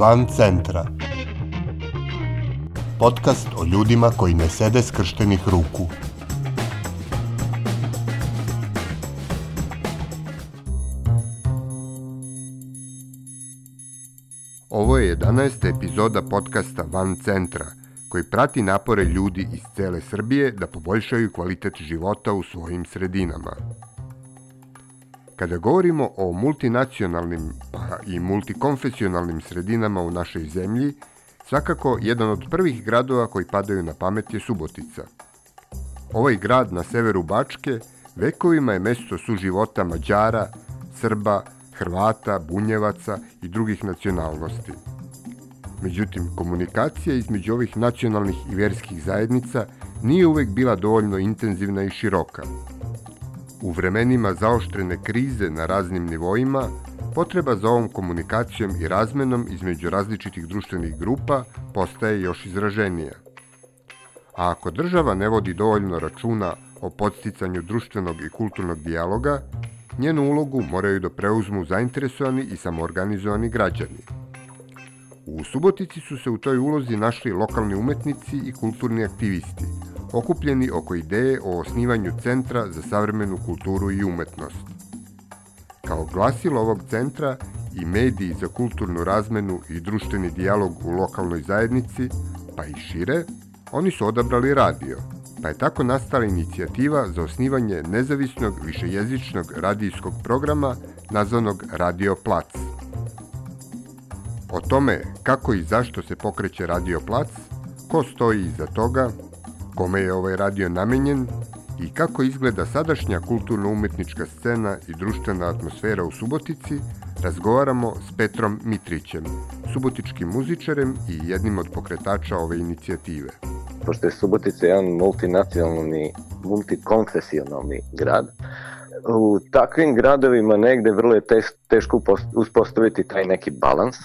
Van centra. Podcast o ljudima koji ne sede skrštenih ruku. Ovo je 11. epizoda podcasta Van centra, koji prati napore ljudi iz cele Srbije da poboljšaju kvalitet života u svojim sredinama. Kada govorimo o multinacionalnim pa i multikonfesionalnim sredinama u našoj zemlji, svakako jedan od prvih gradova koji padaju na pamet je Subotica. Ovaj grad na severu Bačke vekovima je mesto suživota Mađara, Srba, Hrvata, Bunjevaca i drugih nacionalnosti. Međutim, komunikacija između ovih nacionalnih i verskih zajednica nije uvek bila dovoljno intenzivna i široka – U vremenima zaoštrene krize na raznim nivoima, potreba za ovom komunikacijom i razmenom između različitih društvenih grupa postaje još izraženija. A ako država ne vodi dovoljno računa o podsticanju društvenog i kulturnog dijaloga, njenu ulogu moraju da preuzmu zainteresovani i samoorganizovani građani. U Subotici su se u toj ulozi našli lokalni umetnici i kulturni aktivisti – okupljeni oko ideje o osnivanju Centra za savremenu kulturu i umetnost. Kao glasilo ovog centra i mediji za kulturnu razmenu i društveni dijalog u lokalnoj zajednici, pa i šire, oni su odabrali radio, pa je tako nastala inicijativa za osnivanje nezavisnog višejezičnog radijskog programa nazvanog Radio Plac. O tome kako i zašto se pokreće Radio Plac, ko stoji iza toga kome je ovaj radio namenjen i kako izgleda sadašnja kulturno-umetnička scena i društvena atmosfera u Subotici, razgovaramo s Petrom Mitrićem, subotičkim muzičarem i jednim od pokretača ove inicijative. Pošto je Subotica jedan multinacionalni, multikonfesionalni grad, u takvim gradovima negde vrlo je teško uspostaviti taj neki balans,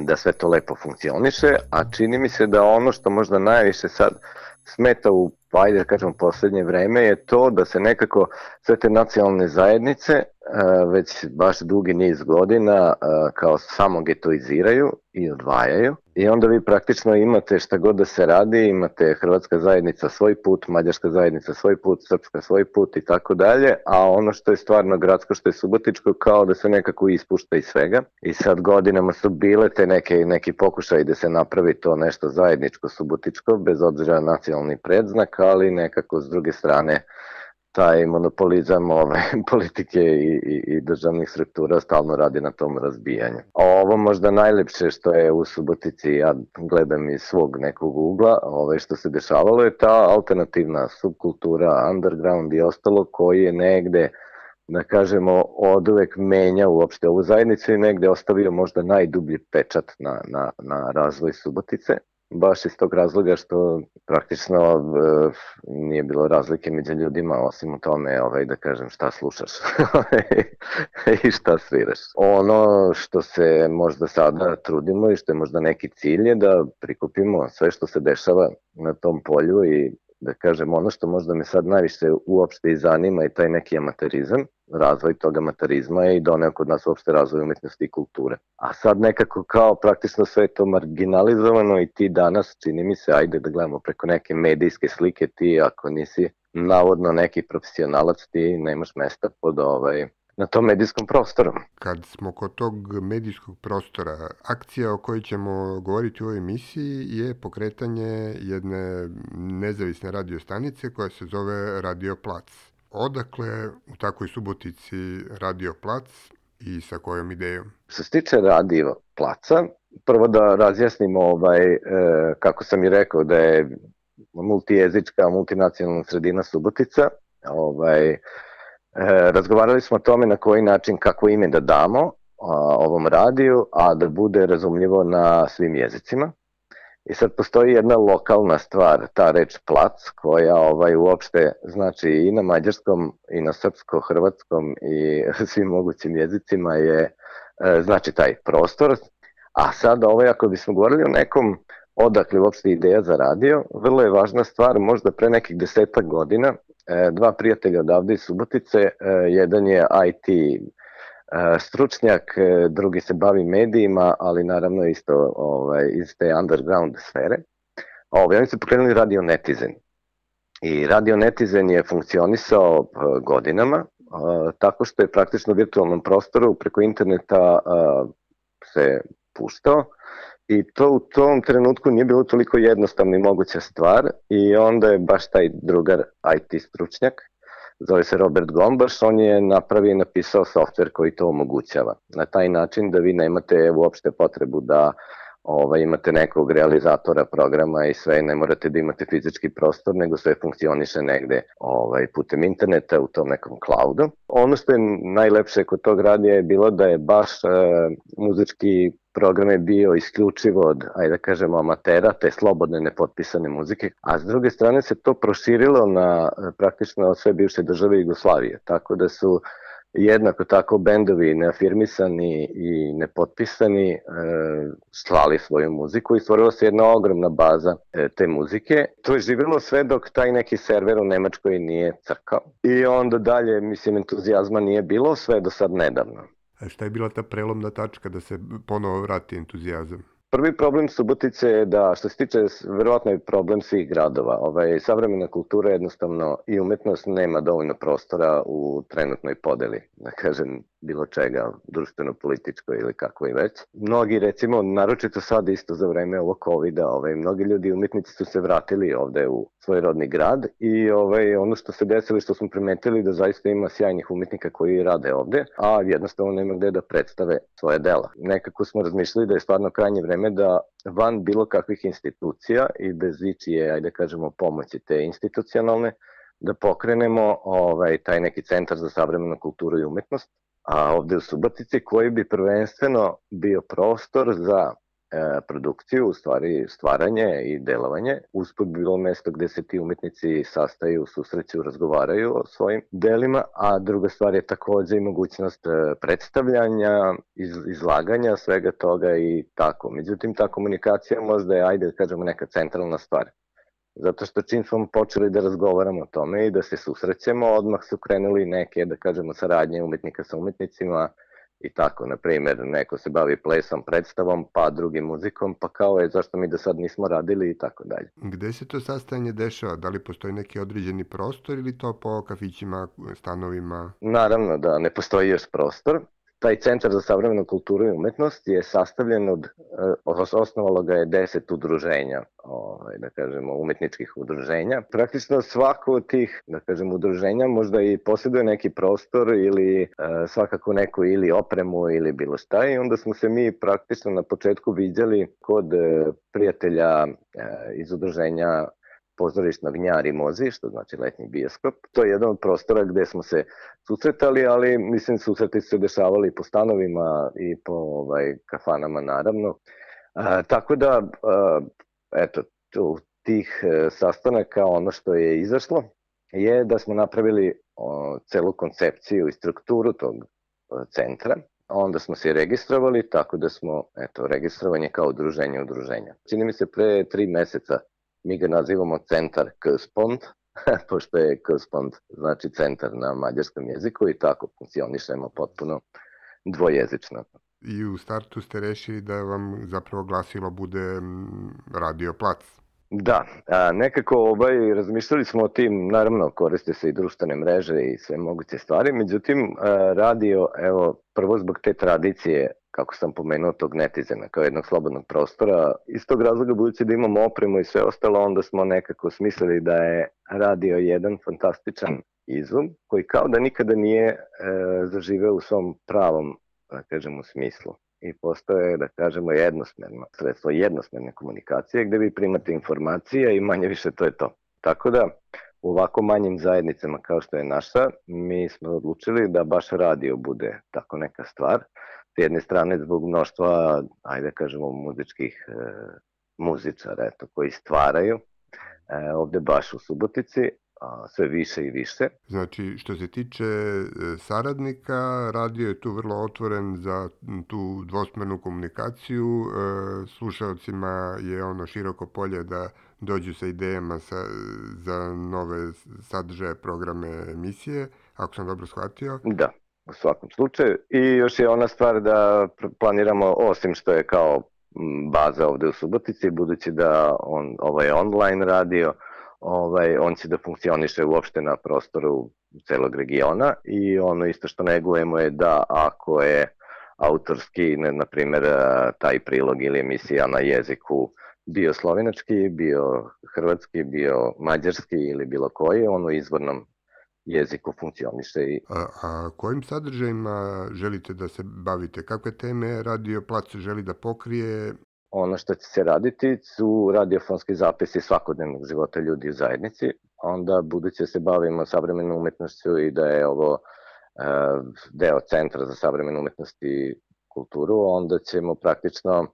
da sve to lepo funkcioniše, a čini mi se da ono što možda najviše sad smeta u, ajde da kažem, poslednje vreme je to da se nekako sve te nacionalne zajednice već baš dugi niz godina kao samo getoiziraju i odvajaju i onda vi praktično imate šta god da se radi, imate hrvatska zajednica svoj put, mađarska zajednica svoj put, srpska svoj put i tako dalje, a ono što je stvarno gradsko, što je subotičko, kao da se nekako ispušta iz svega. I sad godinama su bile te neke, neki pokušaj da se napravi to nešto zajedničko subotičko, bez obzira na nacionalni predznak, ali nekako s druge strane taj monopolizam ove, politike i, i, i državnih struktura stalno radi na tom razbijanju. A ovo možda najlepše što je u Subotici, ja gledam iz svog nekog ugla, ove, što se dešavalo je ta alternativna subkultura, underground i ostalo koji je negde da kažemo, od uvek menja uopšte ovu zajednicu i negde ostavio možda najdublji pečat na, na, na razvoj Subotice baš iz tog razloga što praktično e, nije bilo razlike među ljudima osim u tome ovaj, da kažem šta slušaš i šta sviraš. Ono što se možda sada trudimo i što je možda neki cilj je da prikupimo sve što se dešava na tom polju i da kažem, ono što možda me sad najviše uopšte i zanima i taj neki amaterizam, razvoj tog amaterizma i doneo kod nas uopšte razvoj umetnosti i kulture. A sad nekako kao praktično sve je to marginalizovano i ti danas, čini mi se, ajde da gledamo preko neke medijske slike, ti ako nisi navodno neki profesionalac, ti nemaš mesta pod ovaj, na tom medijskom prostoru. Kad smo kod tog medijskog prostora, akcija o kojoj ćemo govoriti u ovoj emisiji je pokretanje jedne nezavisne radio stanice koja se zove Radio Plac. Odakle u takvoj subotici Radio Plac i sa kojom idejom? Što se tiče Radio Placa, prvo da razjasnimo ovaj, e, kako sam i rekao da je multijezička, multinacionalna sredina Subotica, ovaj, E, razgovarali smo o tome na koji način, kako ime da damo a, ovom radiju, a da bude razumljivo na svim jezicima. I sad postoji jedna lokalna stvar, ta reč plac, koja ovaj uopšte znači i na mađarskom i na srpsko-hrvatskom i svim mogućim jezicima je e, znači taj prostor. A sad ovaj ako bismo govorili o nekom odakle uopšte ideja za radio, vrlo je važna stvar, možda pre nekih desetak godina, dva prijatelja odavde iz Subotice, e, jedan je IT stručnjak, drugi se bavi medijima, ali naravno isto ovaj, iz te underground sfere. Ovaj, oni su pokrenuli Radio Netizen. I Radio Netizen je funkcionisao godinama, tako što je praktično u virtualnom prostoru preko interneta se puštao i to u tom trenutku nije bilo toliko jednostavna i moguća stvar i onda je baš taj drugar IT stručnjak, zove se Robert Gombaš, on je napravio i napisao softver koji to omogućava. Na taj način da vi nemate uopšte potrebu da uh, ovaj, imate nekog realizatora programa i sve, ne morate da imate fizički prostor, nego sve funkcioniše negde ovaj, putem interneta u tom nekom cloudu. Ono što je najlepše kod tog radija je bilo da je baš e, muzički program je bio isključivo od, ajde da kažemo, amatera, te slobodne nepotpisane muzike, a s druge strane se to proširilo na praktično sve bivše države Jugoslavije, tako da su jednako tako bendovi neafirmisani i nepotpisani e, slali svoju muziku i stvorila se jedna ogromna baza e, te muzike. To je živjelo sve dok taj neki server u Nemačkoj nije crkao i onda dalje, mislim, entuzijazma nije bilo sve do sad nedavno. A šta je bila ta prelomna tačka da se ponovo vrati entuzijazam? Prvi problem Subotice je da, što se tiče, verovatno je problem svih gradova. Ovaj, savremena kultura jednostavno i umetnost nema dovoljno prostora u trenutnoj podeli, da kažem, bilo čega, društveno-političko ili kako i već. Mnogi, recimo, naročito sad isto za vreme ovog COVID-a, ovaj, mnogi ljudi umetnici su se vratili ovde u svoj rodni grad i ovaj, ono što se desilo što smo primetili da zaista ima sjajnih umetnika koji rade ovde, a jednostavno nema gde da predstave svoje dela. Nekako smo razmišljali da je stvarno krajnje vreme da van bilo kakvih institucija i bez ičije, ajde da kažemo, pomoći te institucionalne, da pokrenemo ovaj, taj neki centar za savremenu kulturu i umetnost, a ovde u Subotici koji bi prvenstveno bio prostor za e, produkciju, u stvari stvaranje i delovanje. Usput bi bilo mesto gde se ti umetnici sastaju, susreću, razgovaraju o svojim delima, a druga stvar je takođe i mogućnost e, predstavljanja, iz, izlaganja svega toga i tako. Međutim, ta komunikacija možda je, ajde da kažemo, neka centralna stvar. Zato što čim smo počeli da razgovaramo o tome i da se susrećemo, odmah su krenuli neke, da kažemo, saradnje umetnika sa umetnicima i tako, na primjer, neko se bavi plesom, predstavom, pa drugim muzikom, pa kao je, zašto mi do sad nismo radili i tako dalje. Gde se to sastajanje dešava? Da li postoji neki određeni prostor ili to po kafićima, stanovima? Naravno da ne postoji još prostor taj centar za savremenu kulturu i umetnost je sastavljen od, eh, osnovalo ga je deset udruženja, ovaj, da kažemo, umetničkih udruženja. Praktično svako od tih, da kažemo, udruženja možda i posjeduje neki prostor ili e, svakako neku ili opremu ili bilo šta i onda smo se mi praktično na početku viđali kod e, prijatelja e, iz udruženja pozorišna Gnjar i Mozi, što znači letnji bioskop. To je jedan od prostora gde smo se susretali, ali mislim susreti su se dešavali po stanovima i po ovaj, kafanama naravno. A, tako da, a, eto, tu, tih e, sastanaka ono što je izašlo je da smo napravili o, celu koncepciju i strukturu tog o, centra. Onda smo se registrovali, tako da smo, eto, registrovanje kao udruženje udruženja. Čini mi se pre tri meseca mi ga nazivamo centar Kspond, pošto je Kspond znači centar na mađarskom jeziku i tako funkcionišemo potpuno dvojezično. I u startu ste rešili da vam zapravo glasilo bude Radio Plac. Da, a, nekako ovaj, razmišljali smo o tim, naravno koriste se i društvene mreže i sve moguće stvari, međutim a, radio, evo, prvo zbog te tradicije kako sam pomenuo, tog netizena kao jednog slobodnog prostora. Iz tog razloga, budući da imamo opremu i sve ostalo, onda smo nekako smislili da je radio jedan fantastičan izum, koji kao da nikada nije e, zaživeo u svom pravom, da kažemo, smislu i postoje, da kažemo, jednosmerno sredstvo jednosmerne komunikacije gde vi primate informacije i manje više to je to. Tako da, u ovako manjim zajednicama kao što je naša, mi smo odlučili da baš radio bude tako neka stvar, s jedne strane zbog mnoštva, ajde da kažemo, muzičkih e, muzičara eto, koji stvaraju e, ovde baš u Subotici, a, sve više i više. Znači, što se tiče e, saradnika, radio je tu vrlo otvoren za tu dvosmernu komunikaciju. E, slušalcima je ono široko polje da dođu sa idejama sa, za nove sadržaje, programe, emisije, ako sam dobro shvatio. Da. U svakom slučaju. I još je ona stvar da planiramo, osim što je kao baza ovde u Subotici, budući da on ovaj online radio, ovaj, on će da funkcioniše uopšte na prostoru celog regiona i ono isto što negujemo je da ako je autorski, ne, na primjer, taj prilog ili emisija na jeziku bio slovenački, bio hrvatski, bio mađarski ili bilo koji, on u izvornom jeziku funkcioniše. I... A, a kojim sadržajima želite da se bavite? Kakve teme Radio Plac želi da pokrije? Ono što će se raditi su radiofonski zapisi svakodnevnog života ljudi u zajednici. Onda, budući da se bavimo savremenom umetnošću i da je ovo e, deo Centra za savremenu umetnost i kulturu, onda ćemo praktično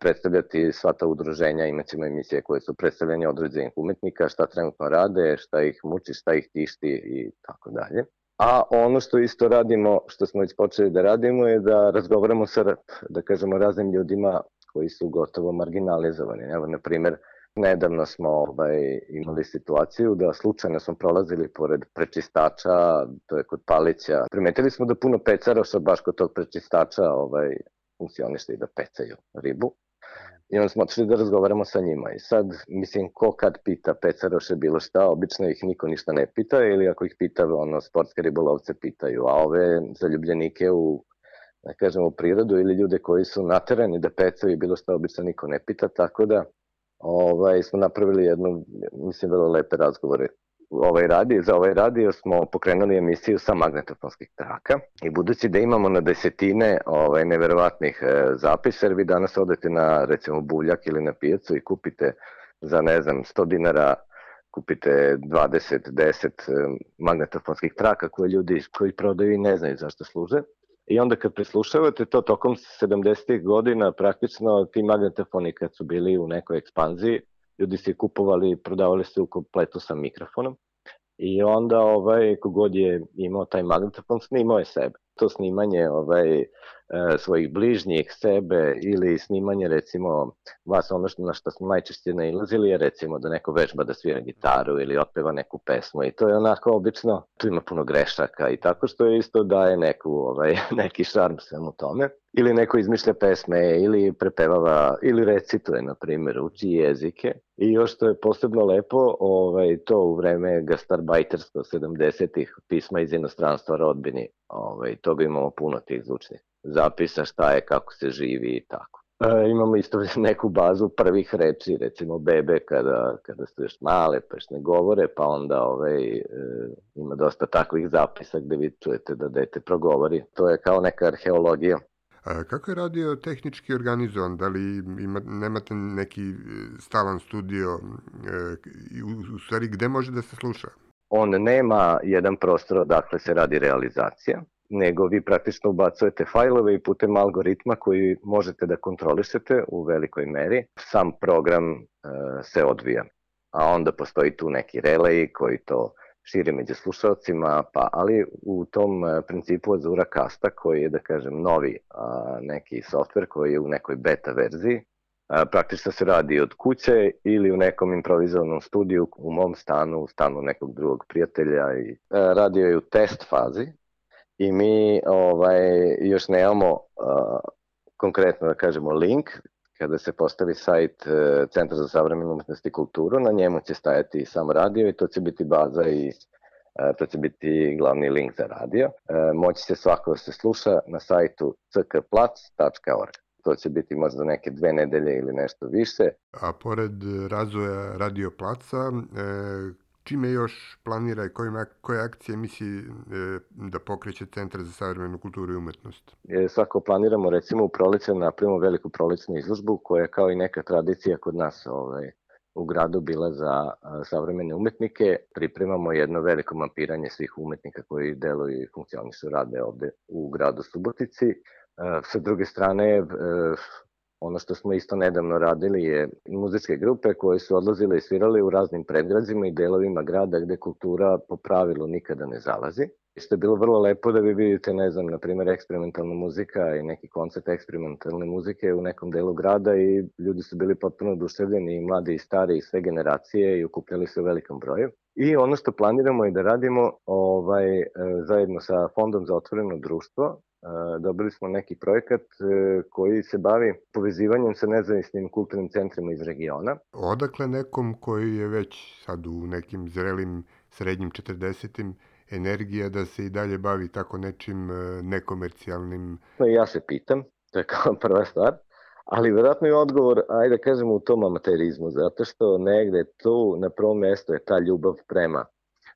predstavljati sva ta udruženja, imaćemo emisije koje su predstavljanje određenih umetnika, šta trenutno rade, šta ih muči, šta ih tišti i tako dalje. A ono što isto radimo, što smo već počeli da radimo je da razgovaramo sa, da kažemo, raznim ljudima koji su gotovo marginalizovani. Evo, na primer, nedavno smo ovaj, imali situaciju da slučajno smo prolazili pored prečistača, to je kod Palića. Primetili smo da puno pecaroša baš kod tog prečistača ovaj, funkcionište i da pecaju ribu. I onda smo otišli da razgovaramo sa njima. I sad, mislim, ko kad pita pecaroše bilo šta, obično ih niko ništa ne pita, ili ako ih pita, ono, sportske ribolovce pitaju, a ove zaljubljenike u da kažem, u prirodu ili ljude koji su naterani da pecaju bilo šta, obično niko ne pita, tako da ovaj, smo napravili jednu, mislim, vrlo lepe razgovore ovaj radio, za ovaj radio smo pokrenuli emisiju sa magnetofonskih traka i budući da imamo na desetine ovaj, neverovatnih e, zapisa, jer vi danas odete na recimo buljak ili na pijacu i kupite za ne znam 100 dinara kupite 20, 10 e, magnetofonskih traka koje ljudi koji prodaju i ne znaju zašto služe. I onda kad preslušavate to tokom 70. godina, praktično ti magnetofoni kad su bili u nekoj ekspanziji, ljudi su kupovali prodavali se u kompletu sa mikrofonom. I onda ovaj, kogod je imao taj magnetofon, snimao je sebe. To snimanje ovaj, svojih bližnjih, sebe ili snimanje recimo vas ono što, na što smo najčešće nailazili je recimo da neko vežba da svira gitaru ili otpeva neku pesmu i to je onako obično, tu ima puno grešaka i tako što je isto daje neku, ovaj, neki šarm svemu tome. Ili neko izmišlja pesme ili prepevava ili recituje na primjer uči jezike. I još što je posebno lepo ovaj, to u vreme gastarbajtersko 70-ih pisma iz inostranstva rodbini ovaj, toga imamo puno tih zvučnih zapisa šta je, kako se živi i tako. E, imamo isto neku bazu prvih reči, recimo bebe kada, kada su još male pa još ne govore, pa onda ovaj, e, ima dosta takvih zapisa gde vi čujete da dete progovori. To je kao neka arheologija. A kako je radio tehnički organizovan? Da li ima, nemate neki e, stalan studio e, u, u stvari gde može da se sluša? On nema jedan prostor odakle se radi realizacija nego vi praktično ubacujete fajlove i putem algoritma koji možete da kontrolišete u velikoj meri, sam program e, se odvija. A onda postoji tu neki relay koji to širi među slušalcima, pa ali u tom e, principu Azura Casta koji je da kažem novi a, neki softver koji je u nekoj beta verziji, a, praktično se radi od kuće ili u nekom improvizovanom studiju u mom stanu, u stanu nekog drugog prijatelja i a, e, radio je u test fazi, i mi ovaj, još nemamo uh, konkretno da kažemo link kada se postavi sajt uh, Centra za savremenu umetnost i kulturu, na njemu će stajati sam radio i to će biti baza i uh, to će glavni link za radio. Uh, moći se svako da se sluša na sajtu ckplac.org. To će biti možda neke dve nedelje ili nešto više. A pored razvoja Radio Placa, e, čime još planira i kojim, koje akcije misli e, da pokreće Centar za savremenu kulturu i umetnost? E, svako planiramo recimo u proleće da napravimo veliku prolećnu izložbu koja je kao i neka tradicija kod nas ovaj, u gradu bila za savremene umetnike. Pripremamo jedno veliko mapiranje svih umetnika koji deluju i funkcionišu rade ovde u gradu Subotici. E, sa druge strane, e, Ono što smo isto nedavno radili je muzičke grupe koje su odlazile i svirale u raznim predgrađima i delovima grada gde kultura po pravilu nikada ne zalazi. Što je bilo vrlo lepo da vi vidite, ne znam, na primjer, eksperimentalna muzika i neki koncert eksperimentalne muzike u nekom delu grada i ljudi su bili potpuno oduševljeni, i mladi i stari i sve generacije i okupljali se u velikom broju. I ono što planiramo je da radimo ovaj, zajedno sa Fondom za otvoreno društvo, dobili smo neki projekat e, koji se bavi povezivanjem sa nezavisnim kulturnim centrima iz regiona. Odakle nekom koji je već sad u nekim zrelim srednjim 40 energija da se i dalje bavi tako nečim e, nekomercijalnim? No i ja se pitam, to je kao prva stvar, ali verovatno je odgovor, ajde da kažemo, u tom amaterizmu, zato što negde tu na prvom mestu je ta ljubav prema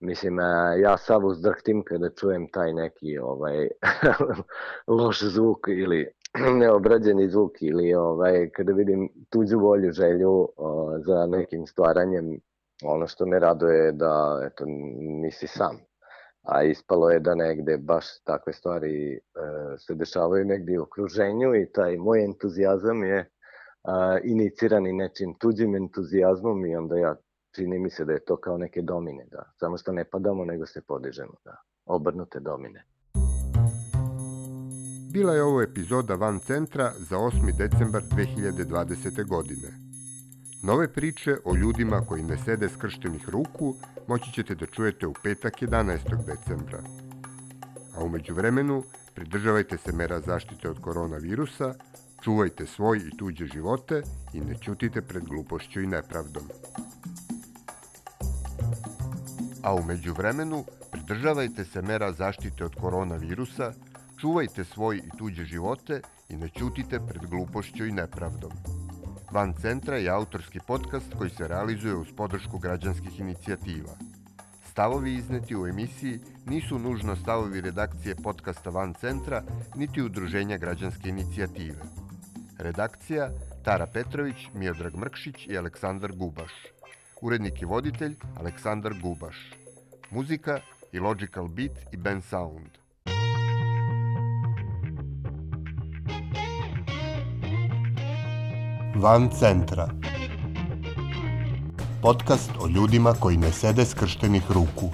Mislim, ja sav uzdrhtim kada čujem taj neki ovaj loš zvuk ili neobrađeni zvuk ili ovaj kada vidim tuđu volju, želju o, za nekim stvaranjem, ono što me raduje da eto nisi sam a ispalo je da negde baš takve stvari e, se dešavaju negde u okruženju i taj moj entuzijazam je a, iniciran i nečim tuđim entuzijazmom i onda ja čini mi se da je to kao neke domine, da. Samo što ne padamo, nego se podižemo, da. Obrnute domine. Bila je ovo epizoda Van Centra za 8. decembar 2020. godine. Nove priče o ljudima koji ne sede skrštenih ruku moći ćete da čujete u petak 11. decembra. A umeđu vremenu pridržavajte se mera zaštite od koronavirusa, čuvajte svoj i tuđe živote i ne ćutite pred glupošću i nepravdom. A umeđu vremenu pridržavajte se mera zaštite od koronavirusa, čuvajte svoj i tuđe živote i ne ćutite pred glupošću i nepravdom. Van Centra je autorski podcast koji se realizuje uz podršku građanskih inicijativa. Stavovi izneti u emisiji nisu nužno stavovi redakcije podcasta Van Centra niti udruženja građanske inicijative. Redakcija Tara Petrović, Miodrag Mrkšić i Aleksandar Gubaš. Urednik i voditelj Aleksandar Gubaš. Muzika i Logical Beat i Ben Sound. Van centra. Podcast o ljudima koji ne sede skrštenih ruku.